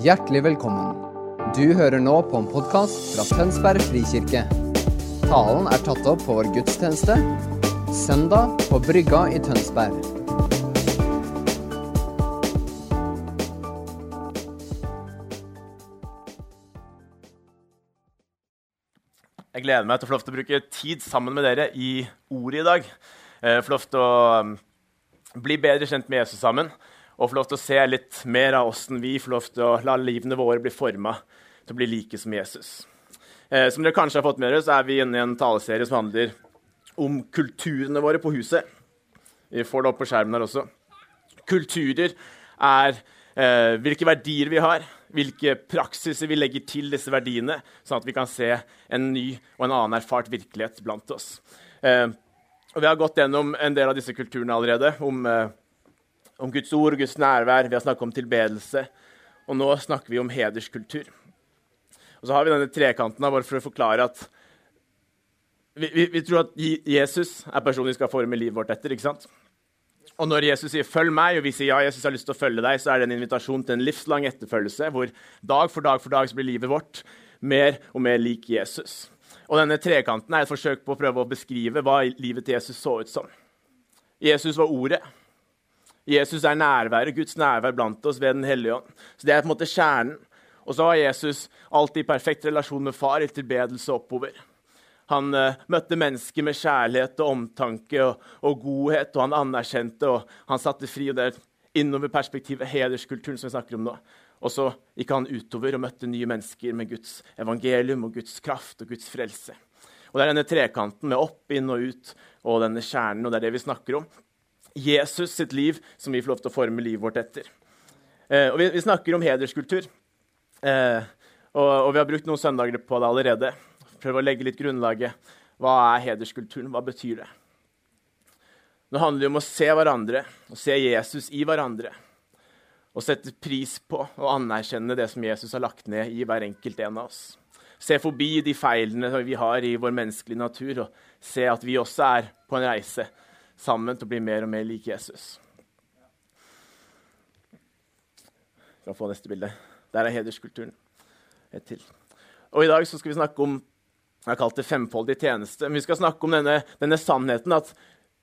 Hjertelig velkommen. Du hører nå på en podkast fra Tønsberg frikirke. Talen er tatt opp på vår gudstjeneste søndag på Brygga i Tønsberg. Jeg gleder meg til å få lov til å bruke tid sammen med dere i ordet i dag. Eh, Få lov til å um, bli bedre kjent med Jesus sammen og få lov til å se litt mer av åssen vi får lov til å la livene våre bli forma til å bli like som Jesus. Eh, Som dere kanskje har fått med dere, så er vi inne i en taleserie som handler om kulturene våre på huset. Vi får det opp på skjermen her også. Kulturer er eh, hvilke verdier vi har, hvilke praksiser vi legger til disse verdiene, sånn at vi kan se en ny og en annen erfart virkelighet blant oss. Eh, og Vi har gått gjennom en del av disse kulturene allerede, om, eh, om Guds ord og Guds nærvær. Vi har snakket om tilbedelse, og nå snakker vi om hederskultur. Og så har vi denne trekanten bare for å forklare at vi, vi, vi tror at Jesus er personen vi skal forme livet vårt etter. ikke sant? Og når Jesus sier 'følg meg', og vi sier ja, Jesus har lyst til å følge deg, så er det en invitasjon til en livslang etterfølgelse, hvor dag for dag for dag så blir livet vårt mer og mer lik Jesus. Og denne trekanten er et forsøk på å prøve å beskrive hva livet til Jesus så ut som. Jesus var ordet. Jesus er nærværet, Guds nærvær blant oss ved Den hellige ånd. Så Det er på en måte kjernen. Og så var Jesus alltid perfekt relasjon med far, i tilbedelse oppover. Han uh, møtte mennesker med kjærlighet og omtanke og, og godhet, og han anerkjente og han satte fri. og Det er innover perspektivet, hederskulturen som vi snakker om nå. Og så gikk han utover og møtte nye mennesker med Guds evangelium og Guds kraft og Guds frelse. Og Det er denne trekanten med opp, inn og ut og denne kjernen, og det er det vi snakker om. Jesus sitt liv som vi får lov til å forme livet vårt etter. Eh, og vi, vi snakker om hederskultur. Eh, og, og vi har brukt noen søndager på det allerede. Prøve å legge litt grunnlaget. Hva er hederskulturen? Hva betyr det? Nå handler det om å se hverandre og se Jesus i hverandre. Og sette pris på og anerkjenne det som Jesus har lagt ned i hver enkelt en av oss. Se forbi de feilene vi har i vår menneskelige natur, og se at vi også er på en reise sammen til å bli mer og mer lik Jesus. Vi kan få neste bilde. Der er hederskulturen. Et til. Og I dag så skal vi snakke om jeg har kalt det femfoldig tjeneste. Men vi skal snakke om denne, denne sannheten at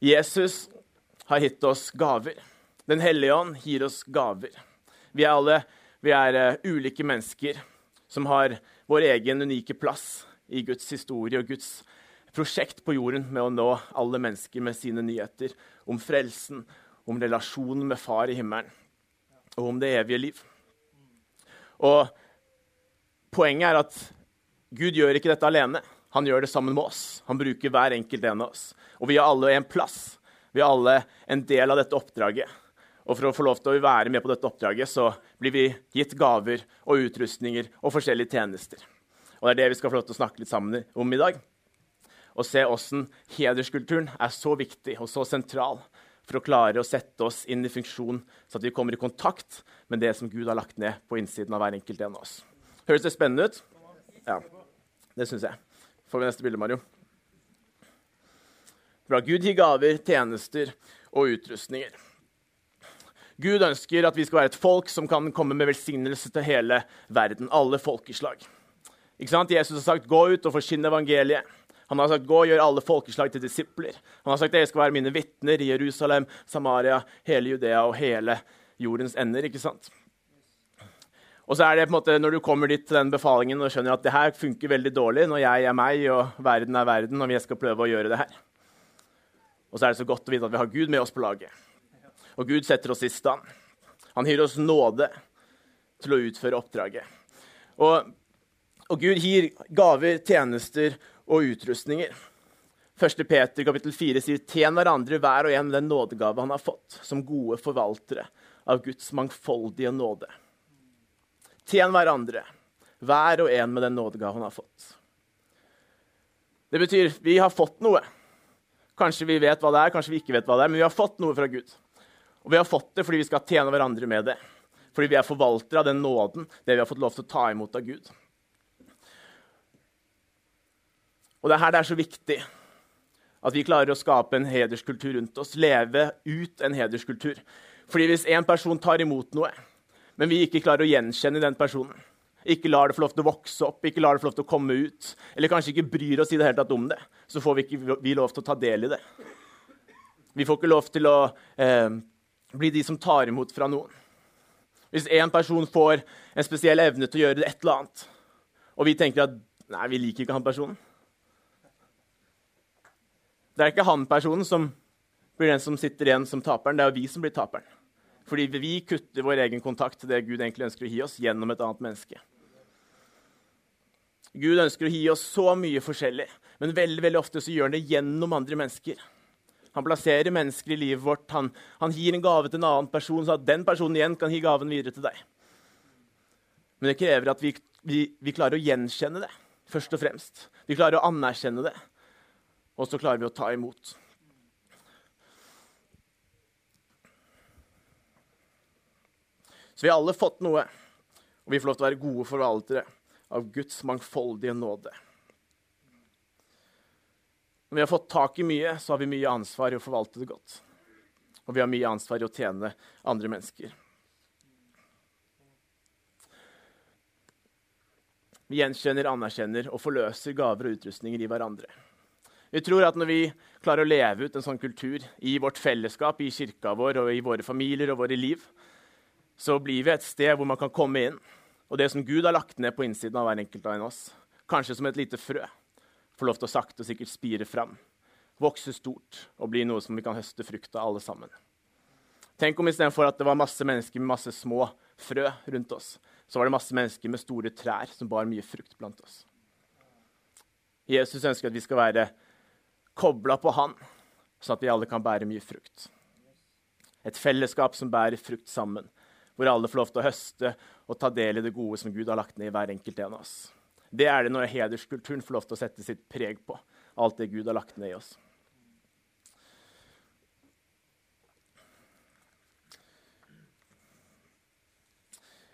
Jesus har gitt oss gaver. Den hellige ånd gir oss gaver. Vi er alle vi er, eh, ulike mennesker som har vår egen unike plass i Guds historie og Guds prosjekt på jorden med å nå alle mennesker med sine nyheter om frelsen, om relasjonen med Far i himmelen og om det evige liv. Og poenget er at Gud gjør ikke dette alene. Han gjør det sammen med oss. Han bruker hver enkelt en av oss. Og vi har alle en plass. Vi har alle en del av dette oppdraget. Og for å få lov til å være med på dette oppdraget, så blir vi gitt gaver og utrustninger og forskjellige tjenester. Og det er det vi skal få lov til å snakke litt sammen om i dag. Og se hvordan hederskulturen er så viktig og så sentral for å klare å sette oss inn i funksjon, så at vi kommer i kontakt med det som Gud har lagt ned på innsiden av hver enkelt en av oss. Høres det spennende ut? Ja, det syns jeg. Får vi neste bilde, Mario? Bra. Gud gir gaver, tjenester og utrustninger. Gud ønsker at vi skal være et folk som kan komme med velsignelse til hele verden. Alle folkeslag. Ikke sant? Jesus har sagt 'gå ut og forsyn evangeliet'. Han har sagt 'gå og gjør alle folkeslag til disipler'. Han har sagt 'dere skal være mine vitner i Jerusalem, Samaria, hele Judea og hele jordens ender'. ikke sant? Og så er det på en måte Når du kommer dit til den befalingen og skjønner at det her funker veldig dårlig når jeg er meg og verden er verden, og vi skal prøve å gjøre det her. Og så er det så godt å vite at vi har Gud med oss på laget. Og Gud setter oss i stand. Han gir oss nåde til å utføre oppdraget. Og, og Gud gir gaver, tjenester og utrustninger. 1. Peter kapittel 4 sier tjen hverandre hver og en den nådegave han har fått, som gode forvaltere av Guds mangfoldige nåde. Tjen hverandre, hver og en med den nådegave han har fått. Det betyr vi har fått noe. Kanskje vi vet hva det er, kanskje vi ikke vet hva det er, men vi har fått noe fra Gud. Og vi har fått det fordi vi skal tjene hverandre med det. Fordi vi er forvaltere av den nåden, det vi har fått lov til å ta imot av Gud. Og det er her det er så viktig at vi klarer å skape en hederskultur rundt oss. Leve ut en hederskultur. Fordi hvis én person tar imot noe, men vi ikke klarer å gjenkjenne den personen. Ikke lar det få lov til å vokse opp, ikke lar det få lov til å komme ut. Eller kanskje ikke bryr oss i det hele tatt om det. Så får vi ikke vi lov til å ta del i det. Vi får ikke lov til å eh, bli de som tar imot fra noen. Hvis én person får en spesiell evne til å gjøre et eller annet, og vi tenker at nei, vi liker ikke han personen Det er ikke han personen som blir den som sitter igjen som taperen, det er jo vi som blir taperen. Fordi vi kutter vår egen kontakt til det Gud egentlig ønsker å gi oss, gjennom et annet menneske. Gud ønsker å gi oss så mye forskjellig, men veldig, veldig ofte så gjør han det gjennom andre mennesker. Han plasserer mennesker i livet vårt. Han, han, gir en gave til en annen person, så at den personen igjen kan gi gaven videre til deg. Men det krever at vi, vi, vi klarer å gjenkjenne det, først og fremst. Vi klarer å anerkjenne det, og så klarer vi å ta imot. Så vi har alle fått noe, og vi får lov til å være gode forvaltere av Guds mangfoldige nåde. Når vi har fått tak i mye, så har vi mye ansvar i å forvalte det godt. Og vi har mye ansvar i å tjene andre mennesker. Vi gjenkjenner, anerkjenner og forløser gaver og utrustninger i hverandre. Vi tror at når vi klarer å leve ut en sånn kultur i vårt fellesskap, i kirka vår og i våre familier og våre liv, så blir vi et sted hvor man kan komme inn. Og det som Gud har lagt ned på innsiden av hver enkelt av oss, kanskje som et lite frø, får lov til å sakte og sikkert spire fram, vokse stort og bli noe som vi kan høste frukt av alle sammen. Tenk om istedenfor at det var masse mennesker med masse små frø rundt oss, så var det masse mennesker med store trær som bar mye frukt blant oss. Jesus ønsker at vi skal være kobla på Han, sånn at vi alle kan bære mye frukt. Et fellesskap som bærer frukt sammen, hvor alle får lov til å høste og ta del i det gode som Gud har lagt ned i hver enkelt en av oss. Det er det når hederskulturen får lov til å sette sitt preg på alt det Gud har lagt ned i oss.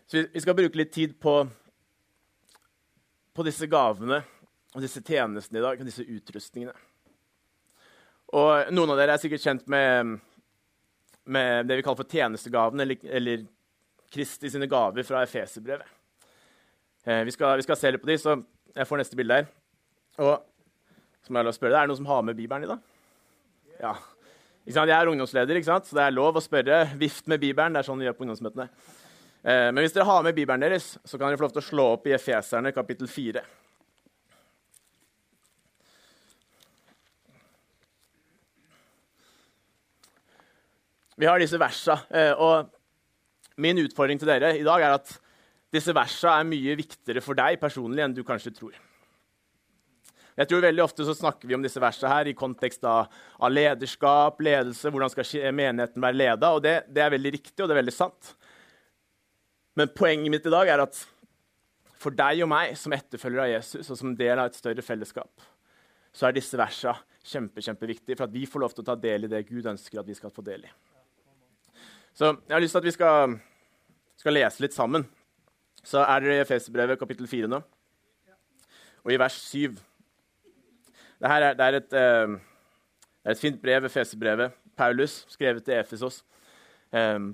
Så Vi skal bruke litt tid på, på disse gavene og disse tjenestene i dag, og disse utrustningene. Og Noen av dere er sikkert kjent med, med det vi kaller for tjenestegaven, eller, eller Kristi sine gaver fra Efeserbrevet. Eh, vi, skal, vi skal se litt på de, så jeg får neste bilde her. Og så må jeg spørre Er det noen som har med Bibelen i dag? Ja. Jeg er ungdomsleder, ikke sant? så det er lov å spørre. Vift med Bibelen. Det er sånn vi gjør på ungdomsmøtene. Eh, men hvis dere har med Bibelen deres, så kan dere få lov til å slå opp i Efeserne kapittel 4. Vi har disse versa, eh, og min utfordring til dere i dag er at disse versene er mye viktigere for deg personlig enn du kanskje tror. Jeg tror veldig Ofte så snakker vi om disse versene her i kontekst av, av lederskap, ledelse, hvordan skal menigheten være leda. Og det, det, er veldig riktig og det er veldig sant. Men poenget mitt i dag er at for deg og meg som etterfølger av Jesus og som del av et større fellesskap, så er disse versene kjempe, kjempeviktige for at vi får lov til å ta del i det Gud ønsker at vi skal få del i. Så jeg har lyst til at vi skal, skal lese litt sammen så er dere i Efeserbrevet kapittel 4 nå. Og i vers 7 det, er, det, er et, uh, det er et fint brev, Efeserbrevet. Paulus, skrevet til Efesos. Um,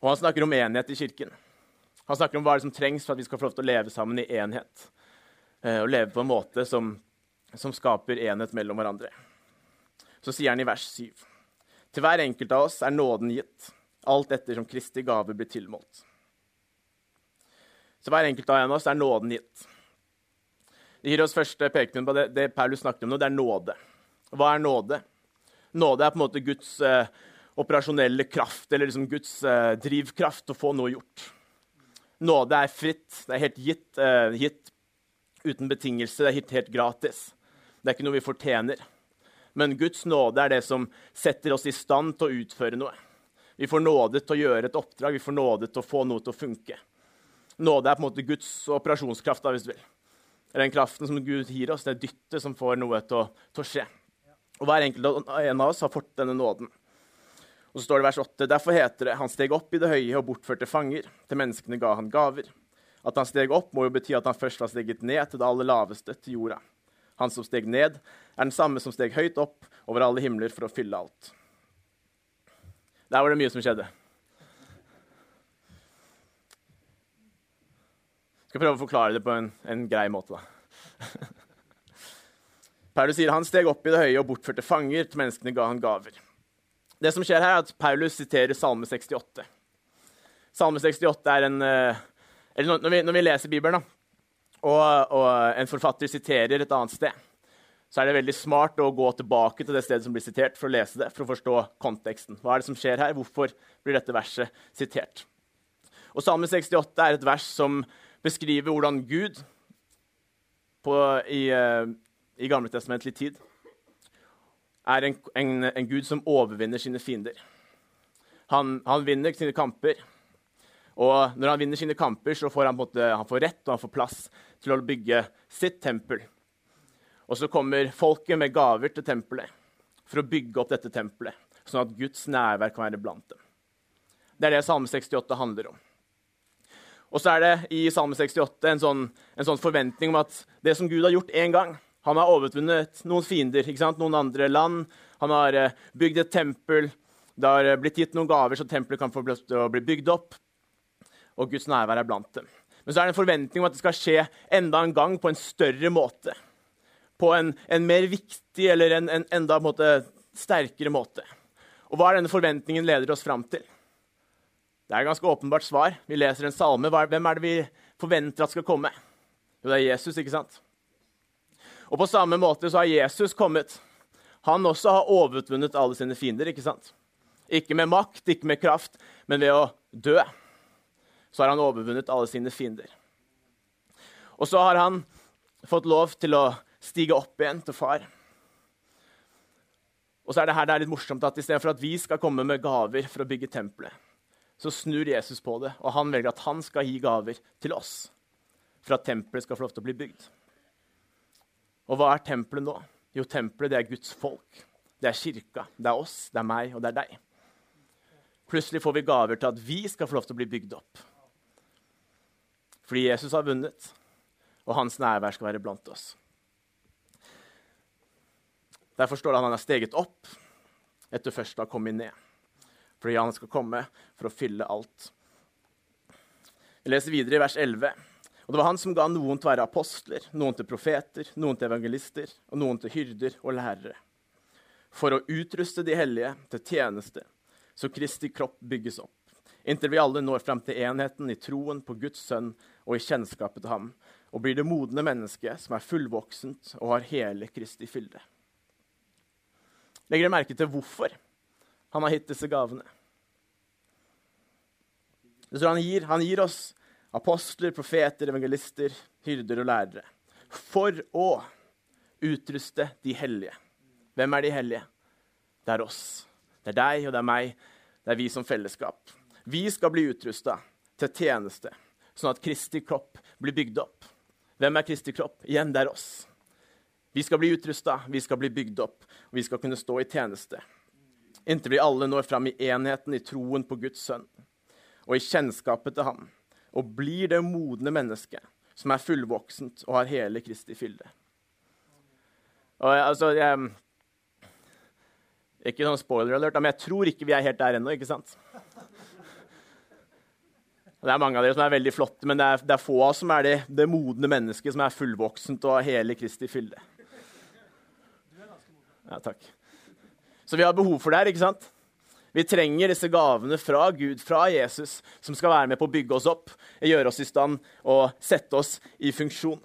og han snakker om enhet i kirken. Han snakker om hva det som trengs for at vi skal få lov til å leve sammen i enhet. Uh, og leve på en måte som, som skaper enhet mellom hverandre. Så sier han i vers 7.: Til hver enkelt av oss er nåden gitt, alt etter som Kristi gave blir tilmålt. Så hver enkelt av en av oss er nåden gitt. Det gir oss første pekepinn på det, det Paulus snakket om nå, det er nåde. Hva er nåde? Nåde er på en måte Guds eh, operasjonelle kraft, eller liksom Guds eh, drivkraft til å få noe gjort. Nåde er fritt, det er helt gitt, eh, gitt uten betingelse, det er helt, helt gratis. Det er ikke noe vi fortjener. Men Guds nåde er det som setter oss i stand til å utføre noe. Vi får nåde til å gjøre et oppdrag, vi får nåde til å få noe til å funke. Nåde er på en måte Guds operasjonskraft. hvis du vil. Det er den kraften som Gud gir oss, det er dyttet som får noe til å, til å skje. Og Hver enkelt en av oss har fått denne nåden. Og så står det i vers 8. Derfor heter det han steg opp i det høye og bortførte fanger. Til menneskene ga han gaver. At han steg opp, må jo bety at han først har steget ned til det aller laveste, til jorda. Han som steg ned, er den samme som steg høyt opp over alle himler for å fylle alt. Der var det mye som skjedde. Jeg skal prøve å forklare det på en, en grei måte. da. Paulus sier han steg opp i det høye og bortførte fanger. Til menneskene ga han gaver. Det som skjer her er at Paulus siterer Salme 68. Salme 68 er en eh, eller når vi, når vi leser Bibelen, da, og, og, en forfatter siterer et annet sted, så er det veldig smart å gå tilbake til det stedet som blir sitert, for å lese det, for å forstå konteksten. Hva er det som skjer her? Hvorfor blir dette verset sitert? Og Salme 68 er et vers som beskriver hvordan Gud på, i, uh, i gamletestamentlig tid er en, en, en, Gud som overvinner sine fiender. Han, han, vinner sine kamper. Og når han vinner sine kamper, så får han, måte, han får rett og han får plass til å bygge sitt tempel. Og så kommer folket med gaver til tempelet for å bygge opp dette tempelet, sånn at Guds nærvær kan være blant dem. Det er det Salme 68 handler om. Og så er det i Salme 68 en sånn, en sånn forventning om at det som Gud har gjort én gang Han har overvunnet noen fiender, noen andre land. Han har eh, bygd et tempel. Det har eh, blitt gitt noen gaver, så tempelet kan få bli bygd opp. Og Guds nærvær er blant dem. Men så er det en forventning om at det skal skje enda en gang på en større måte. På en, en mer viktig eller en, en enda en måte, sterkere måte. Og hva er denne forventningen leder oss fram til? Det er et ganske åpenbart svar. Vi leser en salme. Hvem er det vi forventer at skal komme? Jo, det er Jesus, ikke sant? Og på samme måte så har Jesus kommet. Han også har overvunnet alle sine fiender. Ikke sant? Ikke med makt, ikke med kraft, men ved å dø. Så har han overvunnet alle sine fiender. Og så har han fått lov til å stige opp igjen til far. Og så er det her det er litt morsomt at istedenfor at vi skal komme med gaver for å bygge tempelet, så snur Jesus på det, og han velger at han skal gi gaver til oss for at tempelet skal få lov til å bli bygd. Og hva er tempelet nå? Jo, tempelet det er Guds folk. Det er kirka. Det er oss, det er meg, og det er deg. Plutselig får vi gaver til at vi skal få lov til å bli bygd opp. Fordi Jesus har vunnet, og hans nærvær skal være blant oss. Derfor står det at han har steget opp etter først å ha kommet ned fordi han skal komme for å fylle alt. Vi leser videre i vers 11. Og det var han som ga noen til å være apostler, noen til profeter, noen til evangelister og noen til hyrder og lærere. For å utruste de hellige til tjeneste, så Kristi kropp bygges opp. Inntil vi alle når frem til enheten i troen på Guds sønn og i kjennskapet til ham, og blir det modne mennesket som er fullvoksent og har hele Kristi fylde. Legger dere merke til hvorfor? han har gitt disse gavene. Det står han gir, han gir oss apostler, profeter, evangelister, hyrder og lærere. For å utruste de hellige. Hvem er de hellige? Det er oss. Det er deg, og det er meg. Det er vi som fellesskap. Vi skal bli utrusta til tjeneste, sånn at Kristi kropp blir bygd opp. Hvem er Kristi kropp? Igjen, det er oss. Vi skal bli utrusta, vi skal bli bygd opp, og vi skal kunne stå i tjeneste inntil vi alle når fram i enheten i troen på Guds sønn og i kjennskapet til ham, og blir det modne mennesket som er fullvoksent og har hele Kristi fylde. Og, jeg, altså, jeg, ikke noen spoiler alert, men jeg tror ikke vi er helt der ennå. ikke sant? Det er mange av dere som er veldig flotte, men det er, det er få av oss som er det, det modne mennesket som er fullvoksent og har hele Kristi fylde. Ja, takk. Så vi har behov for det her, ikke sant? Vi trenger disse gavene fra Gud, fra Jesus, som skal være med på å bygge oss opp, gjøre oss i stand og sette oss i funksjon.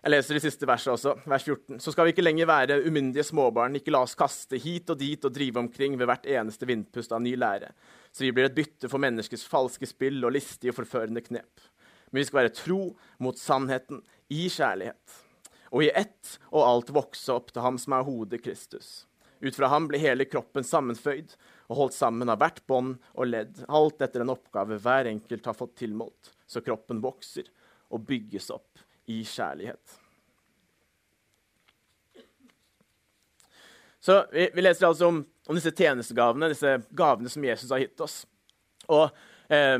Jeg leser det siste verset også, vers 14. Så skal vi ikke lenger være umyndige småbarn, ikke la oss kaste hit og dit og drive omkring ved hvert eneste vindpust av ny lære, så vi blir et bytte for menneskers falske spill og listige og forførende knep. Men vi skal være tro mot sannheten i kjærlighet, og i ett og alt vokse opp til Ham som er hodet Kristus ut fra ham ble hele kroppen sammenføyd og holdt sammen av hvert bånd og ledd, alt etter en oppgave hver enkelt har fått tilmålt, så kroppen vokser og bygges opp i kjærlighet. Så Vi, vi leser altså om, om, disse tjenestegavene, disse gavene som Jesus har gitt oss. Og eh,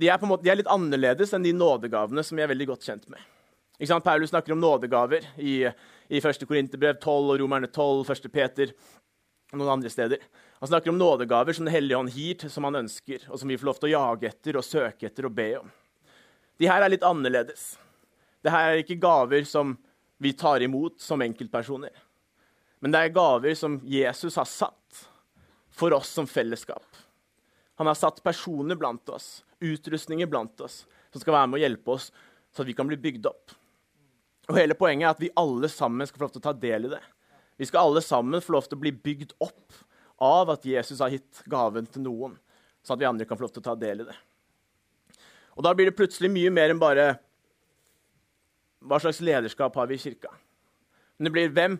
de, er måte, de er litt annerledes enn de nådegavene som vi er veldig godt kjent med. Paulus snakker om nådegaver i, i 1. Korinterbrev 12 og Romerne 12, 1. Peter og noen andre steder. Han snakker om nådegaver som Den hellige ånd gir, som han ønsker, og som vi får lov til å jage etter og søke etter og be om. De her er litt annerledes. Det her er ikke gaver som vi tar imot som enkeltpersoner. Men det er gaver som Jesus har satt for oss som fellesskap. Han har satt personer blant oss, utrustninger blant oss, som skal være med å hjelpe oss, så at vi kan bli bygd opp. Og Hele poenget er at vi alle sammen skal få lov til å ta del i det. Vi skal alle sammen få lov til å bli bygd opp av at Jesus har gitt gaven til noen, sånn at vi andre kan få lov til å ta del i det. Og Da blir det plutselig mye mer enn bare hva slags lederskap har vi i kirka. Men det blir hvem,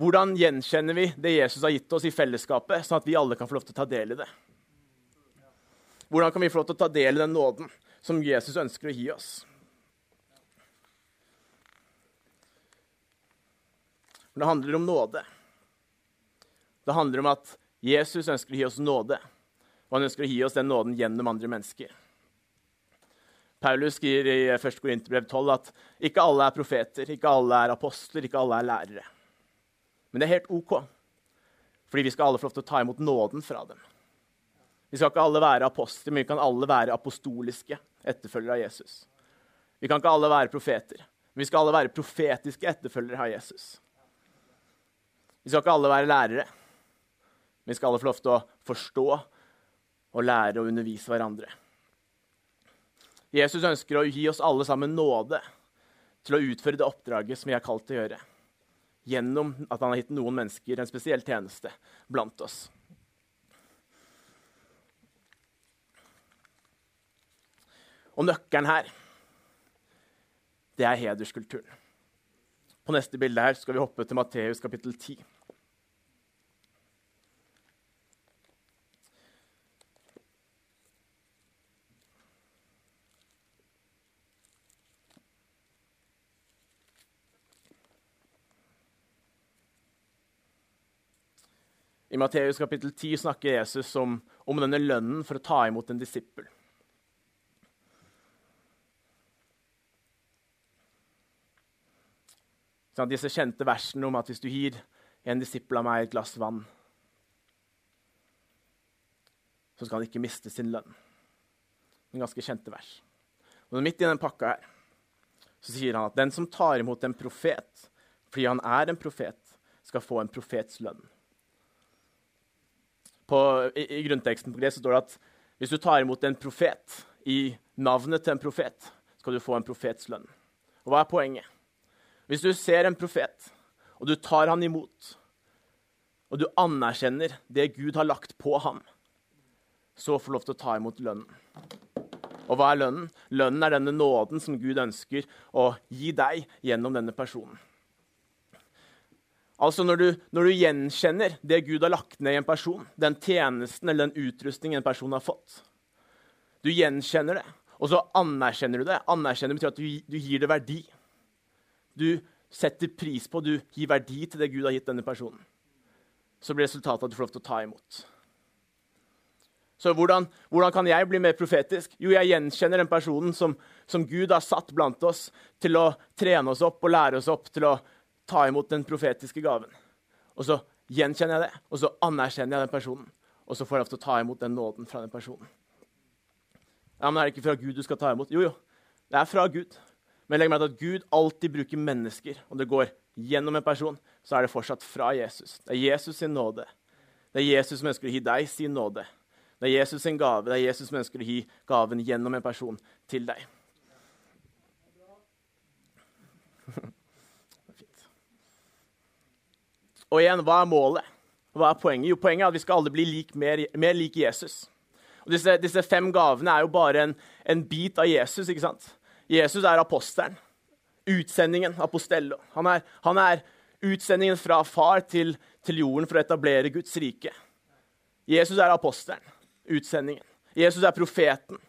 hvordan gjenkjenner vi det Jesus har gitt oss i fellesskapet, sånn at vi alle kan få lov til å ta del i det? Hvordan kan vi få lov til å ta del i den nåden som Jesus ønsker å gi oss? For det handler om nåde. Det handler om at Jesus ønsker å gi oss nåde, og han ønsker å gi oss den nåden gjennom andre mennesker. Paulus skriver i 1. Korinterbrev 12 at ikke alle er profeter, ikke alle er apostler, ikke alle er lærere. Men det er helt OK, fordi vi skal alle få lov til å ta imot nåden fra dem. Vi skal ikke alle være apostler, men vi kan alle være apostoliske etterfølgere av Jesus. Vi kan ikke alle være profeter, men vi skal alle være profetiske etterfølgere av Jesus. Vi skal ikke alle være lærere, vi skal alle få lov til å forstå og lære og undervise hverandre. Jesus ønsker å gi oss alle sammen nåde til å utføre det oppdraget som vi er kalt til å gjøre, gjennom at han har gitt noen mennesker en spesiell tjeneste blant oss. Og nøkkelen her, det er hederskulturen. På neste bilde her skal vi hoppe til Matteus kapittel 10. Matteus kapittel 10 snakker Jesus om, om denne lønnen for å ta imot en disippel. Sånn, disse kjente versene om at hvis du gir en disippel av meg et glass vann, så skal han ikke miste sin lønn. En ganske kjente vers. Og Midt i den pakka her så sier han at den som tar imot en profet fordi han er en profet, skal få en profets lønn på, i, i, grunnteksten på gresk står det at hvis du tar imot en profet i navnet til en profet, skal du få en profets lønn. Og hva er poenget? Hvis du ser en profet, og du tar han imot, og du anerkjenner det Gud har lagt på ham, så får du lov til å ta imot lønnen. Og hva er lønnen? Lønnen er denne nåden som Gud ønsker å gi deg gjennom denne personen. Altså når du, når du, gjenkjenner det Gud har lagt ned i en person, den tjenesten eller den utrustningen en person har fått Du gjenkjenner det, og så anerkjenner du det. Anerkjenner betyr at du, du gir det verdi. Du setter pris på, du gir verdi til det Gud har gitt denne personen. Så blir resultatet at du får lov til å ta imot. Så hvordan, hvordan, kan jeg bli mer profetisk? Jo, jeg gjenkjenner den personen som, som Gud har satt blant oss til å trene oss opp og lære oss opp til å ta imot den profetiske gaven. Og så gjenkjenner jeg det, og så anerkjenner jeg den personen. Og så får jeg lov til å ta imot den nåden fra den personen. Ja, Men er det ikke fra Gud du skal ta imot? Jo, jo, det er fra Gud. Men legg meg til at Gud alltid bruker mennesker. Om det går gjennom en person, så er det fortsatt fra Jesus. Det er Jesus sin nåde. Det er Jesus som ønsker å gi deg sin nåde. Det er Jesus sin gave. Det er Jesus som ønsker å gi gaven gjennom en person til deg. Og igjen, hva er målet? Hva er poenget? Jo, poenget er at vi skal alle bli lik, mer, mer lik Jesus. Og disse, disse, fem gavene er jo bare en, en, bit av Jesus. ikke sant? Jesus er apostelen. Utsendingen, apostello. Han er, han er utsendingen fra far til, til, jorden for å etablere Guds rike. Jesus er apostelen. Utsendingen. Jesus er profeten.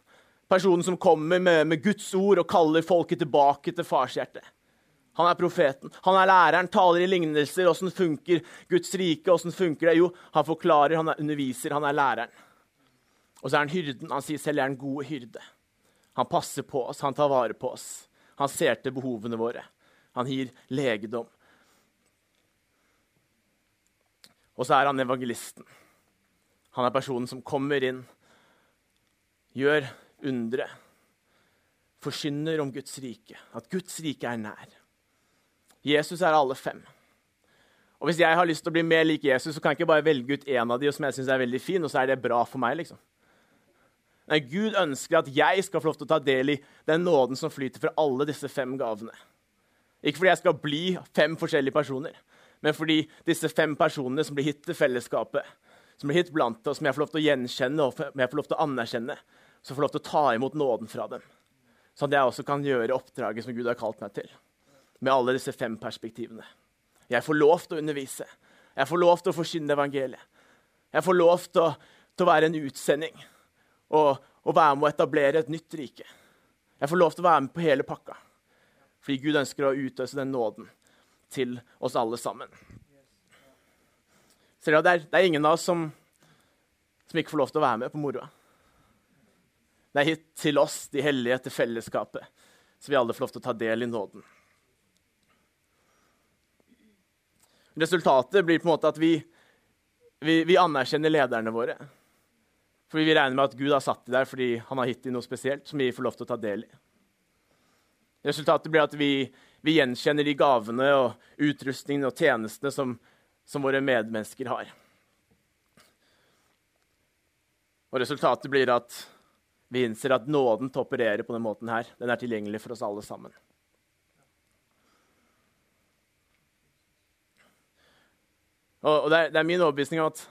Personen som kommer med, med Guds ord og kaller folket tilbake til farshjertet. Han er profeten. Han er læreren, taler i lignelser. Åssen funker Guds rike? Hvordan funker det? Jo, han forklarer, han underviser, han er læreren. Og så er han hyrden. Han sier selv er den gode hyrde. Han passer på oss, han tar vare på oss. Han ser til behovene våre. Han gir legedom. Og så er han evangelisten. Han er personen som kommer inn, gjør undre, forkynner om Guds rike, at Guds rike er nær. Jesus er alle fem. Og Hvis jeg har lyst til å bli mer lik Jesus, så kan jeg ikke bare velge ut en av de som jeg synes er veldig fin, og så er det bra for meg. liksom. Nei, Gud ønsker at jeg skal få lov til å ta del i den nåden som flyter fra alle disse fem gavene. Ikke fordi jeg skal bli fem forskjellige personer, men fordi disse fem personene som blir hit til fellesskapet, som blir hit blant oss, som jeg får lov til å gjenkjenne og jeg får lov til å anerkjenne, så får lov til å ta imot nåden fra dem. Sånn at jeg også kan gjøre oppdraget som Gud har kalt meg til. Med alle disse fem perspektivene. Jeg får lov til å undervise. Jeg får lov til å forkynne evangeliet. Jeg får lov til å, til å være en utsending og, og, være med å etablere et nytt rike. Jeg får lov til å være med på hele pakka. Fordi Gud ønsker å utøse den nåden til oss alle sammen. Ser dere, det, er, det er ingen av oss som, som ikke får lov til å være med på moroa. Det er hit til oss, de hellige, til fellesskapet, så vi alle får lov til å ta del i nåden. Resultatet blir på en måte at vi, vi, vi anerkjenner lederne våre. Fordi vi regner med at Gud har satt dem der fordi han har gitt dem noe spesielt som vi får lov til å ta del i. Resultatet blir at vi, vi gjenkjenner de gavene og utrustningene og tjenestene som, som, våre medmennesker har. Og resultatet blir at vi innser at nåden til å operere på denne måten her, den er tilgjengelig for oss alle sammen. Og, det, er, det, er, min overbevisning at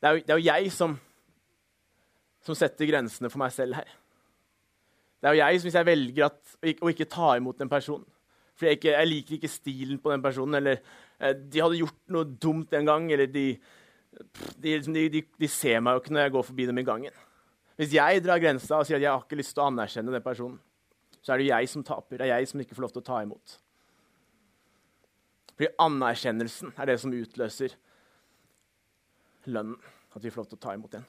det er, jo, det er jo jeg som, som, setter grensene for meg selv her. Det er jo jeg som hvis jeg velger at, å ikke ta imot en person For jeg, jeg, liker ikke stilen på den personen, eller eh, de hadde gjort noe dumt en gang, eller de, de, liksom, de, de ser meg jo ikke når jeg går forbi dem i gangen. Hvis jeg drar grensa og sier at jeg har ikke lyst til å anerkjenne den personen, så er det jo jeg som taper. Det er jeg som ikke får lov til å ta imot. Fordi anerkjennelsen er det som utløser lønnen. At vi får lov til å ta imot den.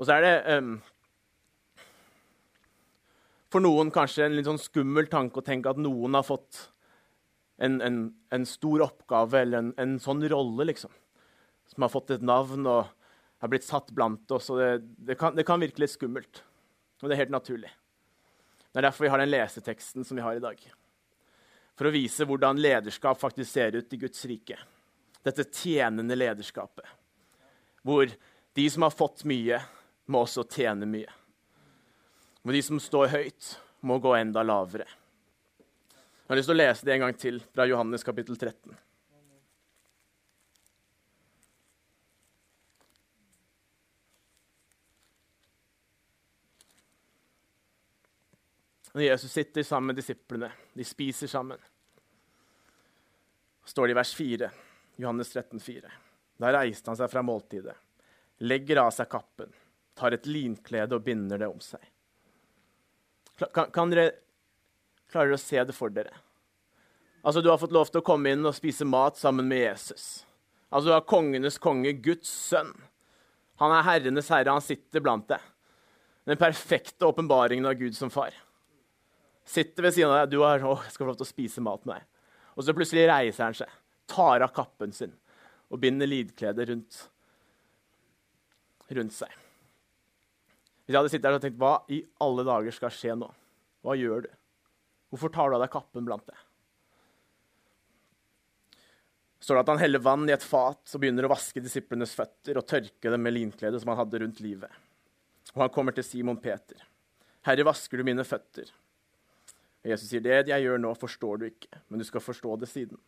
Og så er det um, for noen kanskje en litt sånn skummel tanke å tenke at noen har fått en, en, en stor oppgave eller en, en sånn rolle, liksom. Som har fått et navn og har blitt satt blant oss. og det, det, kan, det, kan, virke litt skummelt. Og det er helt naturlig. Det er derfor vi har den leseteksten som vi har i dag. For å vise hvordan lederskap faktisk ser ut i Guds rike. Dette tjenende lederskapet. Hvor de som har fått mye, må også tjene mye. Hvor de som står høyt, må gå enda lavere. Jeg har lyst til å lese det en gang til fra Johannes kapittel 13. Når Jesus sitter sammen med disiplene, de spiser sammen, står det i vers 4, Johannes 13, 4. Da reiste han seg fra måltidet, legger av seg kappen, tar et linklede og binder det om seg. Kan, kan dere Klarer å se det for dere? Altså, Du har fått lov til å komme inn og spise mat sammen med Jesus. Altså, Du har kongenes konge, Guds sønn. Han er herrenes herre, han sitter blant deg. Den perfekte åpenbaringen av Gud som far sitter ved siden av deg, du har, å, jeg skal få lov til å spise mat med deg. Og så plutselig reiser han seg, tar av kappen sin og binder lidkledet rundt, rundt seg. Hvis jeg hadde sittet der og tenkt hva i alle dager skal skje nå? Hva gjør du? Hvorfor tar du av deg kappen blant det? står det at han heller vann i et fat og begynner å vaske disiplenes føtter og tørke dem med linkledet som han hadde rundt livet. Og han kommer til Simon Peter. Herre, vasker du mine føtter? Og Jesus sier, 'Det jeg gjør nå, forstår du ikke, men du skal forstå det siden'.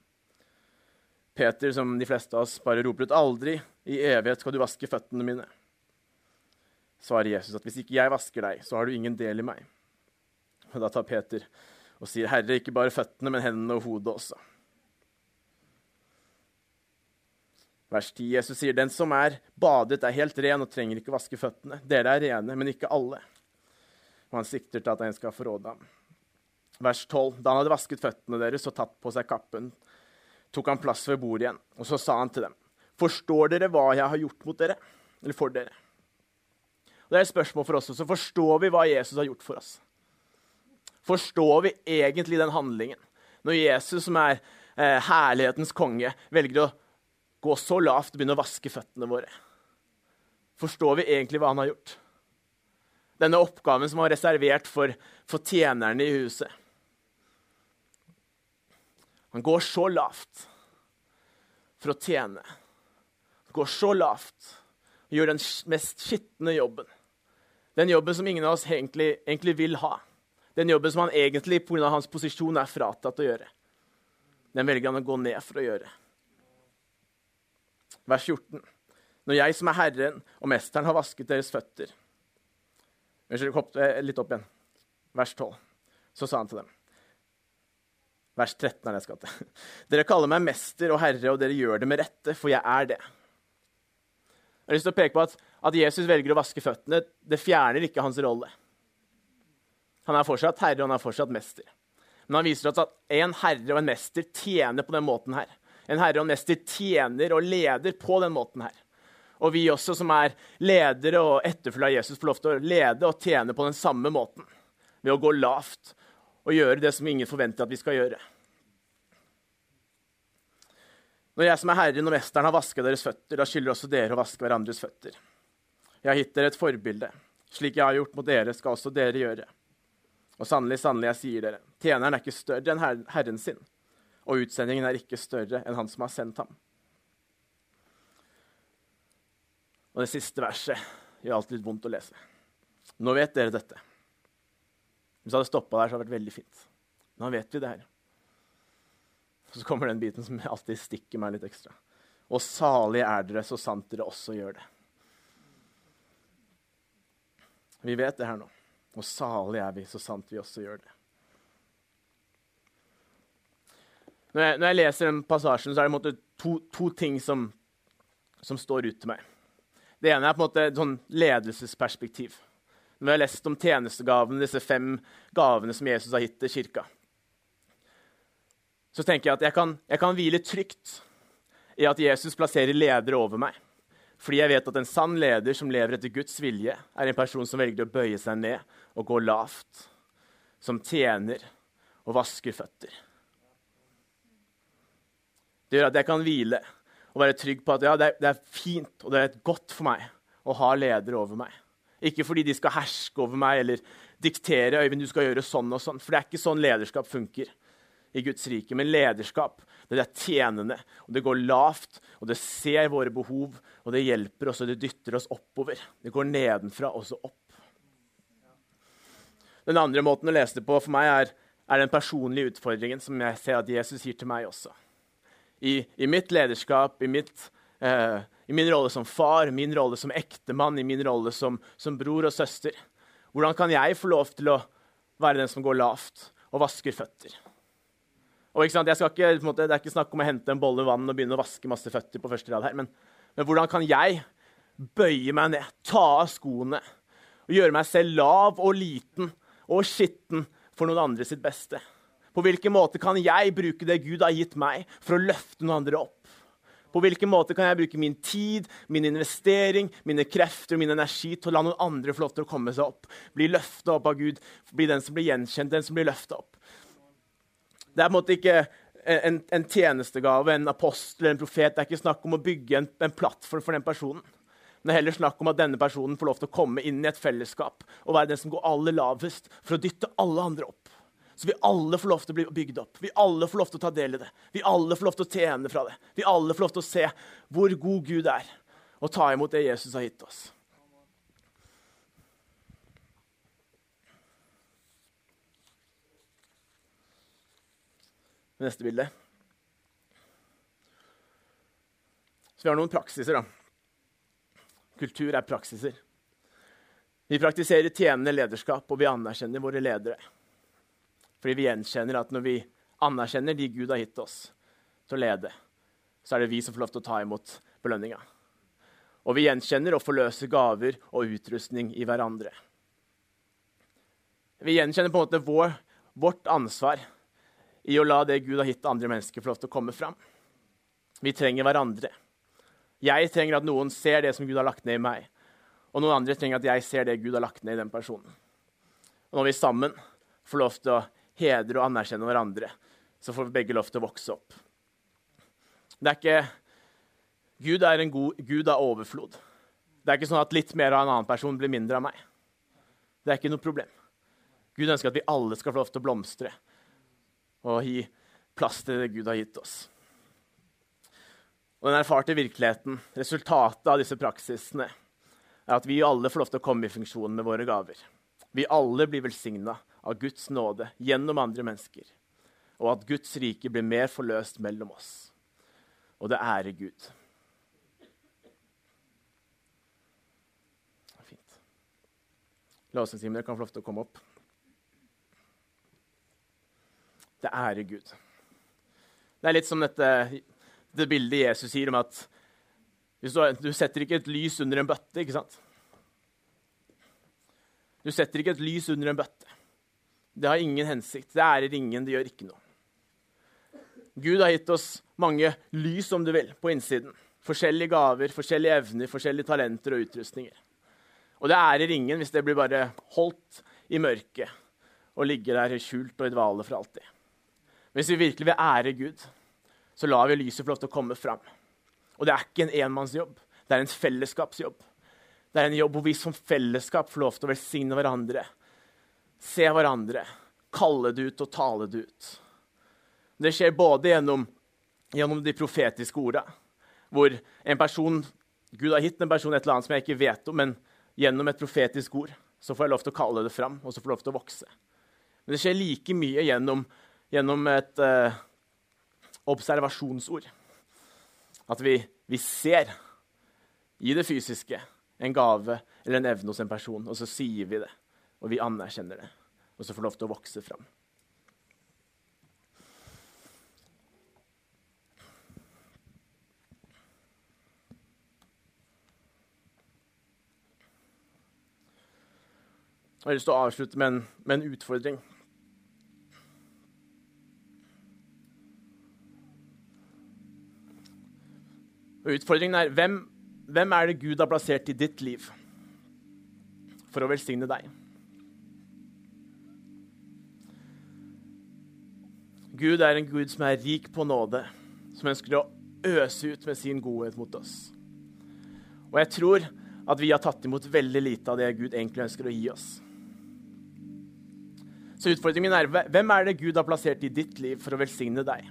Peter, som de fleste av oss bare roper ut 'aldri i evighet skal du vaske føttene mine', svarer Jesus at 'hvis ikke jeg vasker deg, så har du ingen del i meg'. Og Da tar Peter og sier, 'Herre, ikke bare føttene, men hendene og hodet også'. Vers 10. Jesus sier, 'Den som er badet, er helt ren og trenger ikke vaske føttene.' 'Dere er rene, men ikke alle.' Og han sikter til at en skal forråde ham. Vers 12. Da han hadde vasket føttene deres og tatt på seg kappen, tok han plass ved bordet igjen, og så sa han til dem, Forstår dere hva jeg har gjort mot dere? Eller for dere? Og Det er et spørsmål for oss også. Forstår vi hva Jesus har gjort for oss? Forstår vi egentlig den handlingen? Når Jesus, som er eh, herlighetens konge, velger å gå så lavt og begynne å vaske føttene våre? Forstår vi egentlig hva han har gjort? Denne oppgaven som var reservert for, for tjenerne i huset. Han går så lavt for å tjene. Han går så lavt og gjør den mest skitne jobben. Den jobben som ingen av oss egentlig, egentlig vil ha. Den jobben som han egentlig pga. hans posisjon er fratatt å gjøre. Den velger han å gå ned for å gjøre. Vers 14. Når jeg som er Herren og Mesteren har vasket deres føtter Unnskyld, hopp litt opp igjen. Vers 12. Så sa han til dem Vers 13 er det jeg skal til. Dere kaller meg mester og herre, og dere gjør det med rette, for jeg er det. Jeg har lyst til å peke på at, at Jesus velger å vaske føttene. Det fjerner ikke hans rolle. Han er fortsatt herre, og han er fortsatt mester. Men han viser oss at en herre og en mester tjener på den måten her. En herre og en mester tjener og leder på den måten her. Og vi også som er ledere og etterfølgere av Jesus, får lov til å lede og tjene på den samme måten. Ved å gå lavt og gjøre det som ingen forventer at vi skal gjøre. Når jeg som er Herren og Mesteren har vasket deres føtter, da skylder også dere å vaske hverandres føtter. Jeg har gitt dere et forbilde. Slik jeg har gjort mot dere, skal også dere gjøre. Og sannelig, sannelig, jeg sier dere, tjeneren er ikke større enn herren sin, og utsendingen er ikke større enn han som har sendt ham. Og det siste verset gjør alltid vondt å lese. Nå vet dere dette. Hvis jeg hadde stoppa der, så hadde det vært veldig fint. Nå vet vi det her. Så kommer den biten som alltid stikker meg litt ekstra. Og salige er dere, så sant dere også gjør det. Vi vet det her nå. Og salige er vi, så sant vi også gjør det. Når jeg, når jeg leser den passasjen, så er det to, to ting som, som, står ut til meg. Det ene er på en måte et sånn ledelsesperspektiv. Når vi har lest om tjenestegavene, disse fem gavene som Jesus har gitt til kirka, så tenker jeg at jeg kan, jeg kan hvile trygt i at Jesus plasserer ledere over meg. Fordi jeg vet at en sann leder som lever etter Guds vilje, er en person som velger å bøye seg ned og gå lavt. Som tjener og vasker føtter. Det gjør at jeg kan hvile og være trygg på at ja, det, er, det er fint og det er godt for meg å ha ledere over meg. Ikke fordi de skal herske over meg eller diktere Øyvind, du skal gjøre sånn og sånn. For det er ikke sånn lederskap funker i Guds rike. Men lederskap det er tjenende, og det går lavt, og det ser våre behov, og det hjelper oss, og det dytter oss oppover. Det går nedenfra og så opp. Den andre måten å lese det på for meg er, er den personlige utfordringen som jeg ser at Jesus gir til meg også. I, i mitt lederskap, i, mitt, eh, i, min rolle som far, min rolle som ektemann, i min rolle som, som bror og søster. Hvordan kan jeg få lov til å være den som går lavt og vasker føtter? Og ikke ikke, måte, Det er ikke snakk om å hente en bolle vann og begynne å vaske masse føtter på første rad her, men, men hvordan kan jeg bøye meg ned, ta av skoene og gjøre meg selv lav og liten og skitten for noen andre sitt beste? På hvilken måte kan jeg bruke det Gud har gitt meg, for å løfte noen andre opp? På hvilken måte kan jeg bruke min tid, min investering, mine krefter og min energi til å la noen andre få lov til å komme seg opp? Bli løfta opp av Gud, bli den som blir gjenkjent, den som blir løfta opp. Det er på en måte ikke en, en, tjenestegave, en apostel eller en profet. Det er ikke snakk om å bygge en, en plattform for den personen. Men det er heller snakk om at denne personen får lov til å komme inn i et fellesskap og være den som går aller lavest, for å dytte alle andre opp. Så vi alle får lov til å bli bygd opp. Vi alle får lov til å ta del i det. Vi alle får lov til å tjene fra det. Vi alle får lov til å se hvor god Gud er, og ta imot det Jesus har gitt oss. Neste bilde. Så vi har noen praksiser, da. Kultur er praksiser. Vi praktiserer tjenende lederskap, og vi anerkjenner våre ledere. Fordi vi gjenkjenner at når vi anerkjenner de Gud har gitt oss til å lede, så er det vi som får lov til å ta imot belønninga. Og vi gjenkjenner og forløser gaver og utrustning i hverandre. Vi gjenkjenner på en måte vår, vårt ansvar i å la det Gud har gitt andre mennesker, få lov til å komme fram. Vi trenger hverandre. Jeg trenger at noen ser det som Gud har lagt ned i meg. Og noen andre trenger at jeg ser det Gud har lagt ned i den personen. Og når vi sammen får lov til å hedre og anerkjenne hverandre, så får vi begge lov til å vokse opp. Det er ikke, Gud er en god Gud av overflod. Det er ikke sånn at litt mer av en annen person blir mindre av meg. Det er ikke noe problem. Gud ønsker at vi alle skal få lov til å blomstre og gi plass til det Gud har gitt oss. Og Den erfarte virkeligheten, resultatet av disse praksisene, er at vi alle får lov til å komme i funksjon med våre gaver. Vi alle blir velsigna av Guds nåde gjennom andre mennesker, og at Guds rike blir mer forløst mellom oss. Og det ærer Gud. Fint. Låsestimene kan få lov til å komme opp. Det ærer Gud. Det er litt som dette, det bildet Jesus sier om at du, du setter ikke et lys under en bøtte, ikke sant? Du setter ikke et lys under en bøtte. Det har ingen hensikt. Det ærer ingen, det gjør ikke noe. Gud har gitt oss mange lys, om du vil, på innsiden. Forskjellige gaver, forskjellige evner, forskjellige talenter og utrustninger. Og det ærer ingen hvis det blir bare holdt i mørket og ligger der skjult og i dvale for alltid. Hvis vi virkelig vil ære Gud, så lar vi lyset få lov til å komme fram. Og det er ikke en enmannsjobb, det er en fellesskapsjobb. Det er en jobb hvor vi som fellesskap får lov til å velsigne hverandre, se hverandre, kalle det ut og tale det ut. Det skjer både gjennom, gjennom de profetiske orda, hvor en person, Gud har gitt en person et eller annet som jeg ikke vet om, men gjennom et profetisk ord så får jeg lov til å kalle det fram, og så får jeg lov til å vokse. Men det skjer like mye gjennom, gjennom et eh, observasjonsord. At vi, vi ser i det fysiske en gave eller en evne hos en person, og så sier vi det. Og vi anerkjenner det. Og så får det lov til å vokse fram. Jeg har lyst til å avslutte med en, med en utfordring. Og utfordringen er hvem hvem er det Gud har plassert i ditt liv for å velsigne deg? Gud er en Gud som er rik på nåde, som ønsker å øse ut med sin godhet mot oss. Og jeg tror at vi har tatt imot veldig lite av det Gud egentlig ønsker å gi oss. Så utfordringen er hvem er det Gud har plassert i ditt liv for å velsigne deg?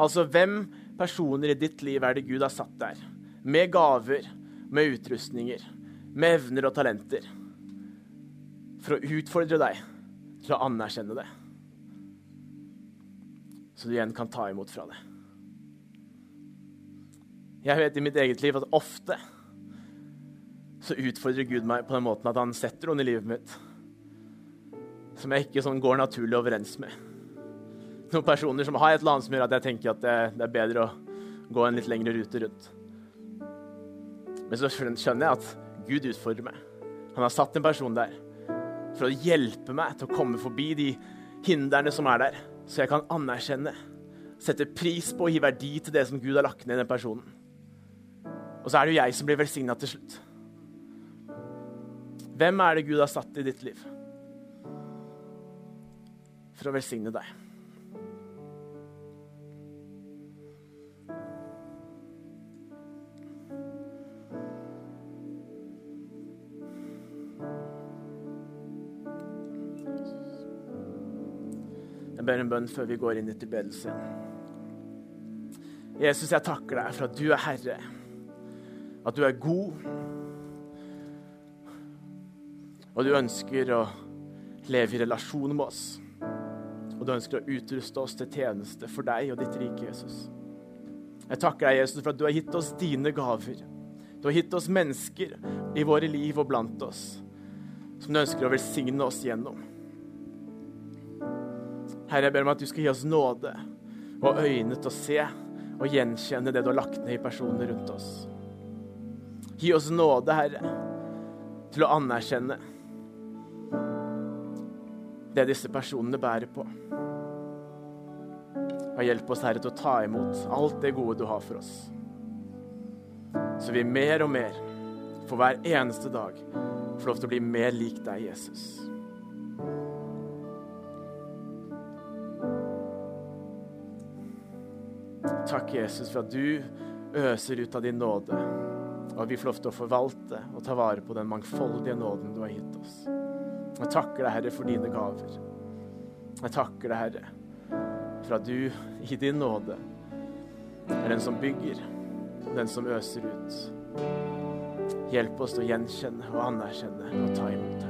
Altså, hvem personer i ditt liv er det Gud har satt der? Med gaver, med utrustninger, med evner og talenter. For å utfordre deg til å anerkjenne det. Så du igjen kan ta imot fra det. Jeg vet i mitt eget liv at ofte så utfordrer Gud meg på den måten at han setter noen i livet mitt som jeg ikke sånn går naturlig overens med noen personer som har et eller annet som gjør at jeg tenker at det, det er bedre å gå en litt lengre rute rundt. Men så skjønner jeg at Gud utfordrer meg. Han har satt en person der for å hjelpe meg til å komme forbi de hindrene som er der, så jeg kan anerkjenne, sette pris på og gi verdi til det som Gud har lagt ned i den personen. Og så er det jo jeg som blir velsigna til slutt. Hvem er det Gud har satt i ditt liv for å velsigne deg? Ber en bønn før vi går inn i tilbedelse. Jesus, jeg takker deg for at du er Herre, at du er god, og du ønsker å leve i relasjon med oss. Og du ønsker å utruste oss til tjeneste for deg og ditt rike, Jesus. Jeg takker deg, Jesus, for at du har gitt oss dine gaver. Du har gitt oss mennesker i våre liv og blant oss som du ønsker å velsigne oss gjennom. Herre, jeg ber om at du skal gi oss nåde og øyne til å se og gjenkjenne det du har lagt ned i personene rundt oss. Gi oss nåde, Herre, til å anerkjenne det disse personene bærer på. Og hjelp oss, Herre, til å ta imot alt det gode du har for oss. Så vi mer og mer, for hver eneste dag, får lov til å bli mer lik deg, Jesus. Takk, Jesus, for at du øser ut av din nåde, og at vi får lov til å forvalte og ta vare på den mangfoldige nåden du har gitt oss. Jeg takker deg, Herre, for dine gaver. Jeg takker deg, Herre, for at du i din nåde er den som bygger, den som øser ut. Hjelp oss til å gjenkjenne og anerkjenne og ta imot, Herre.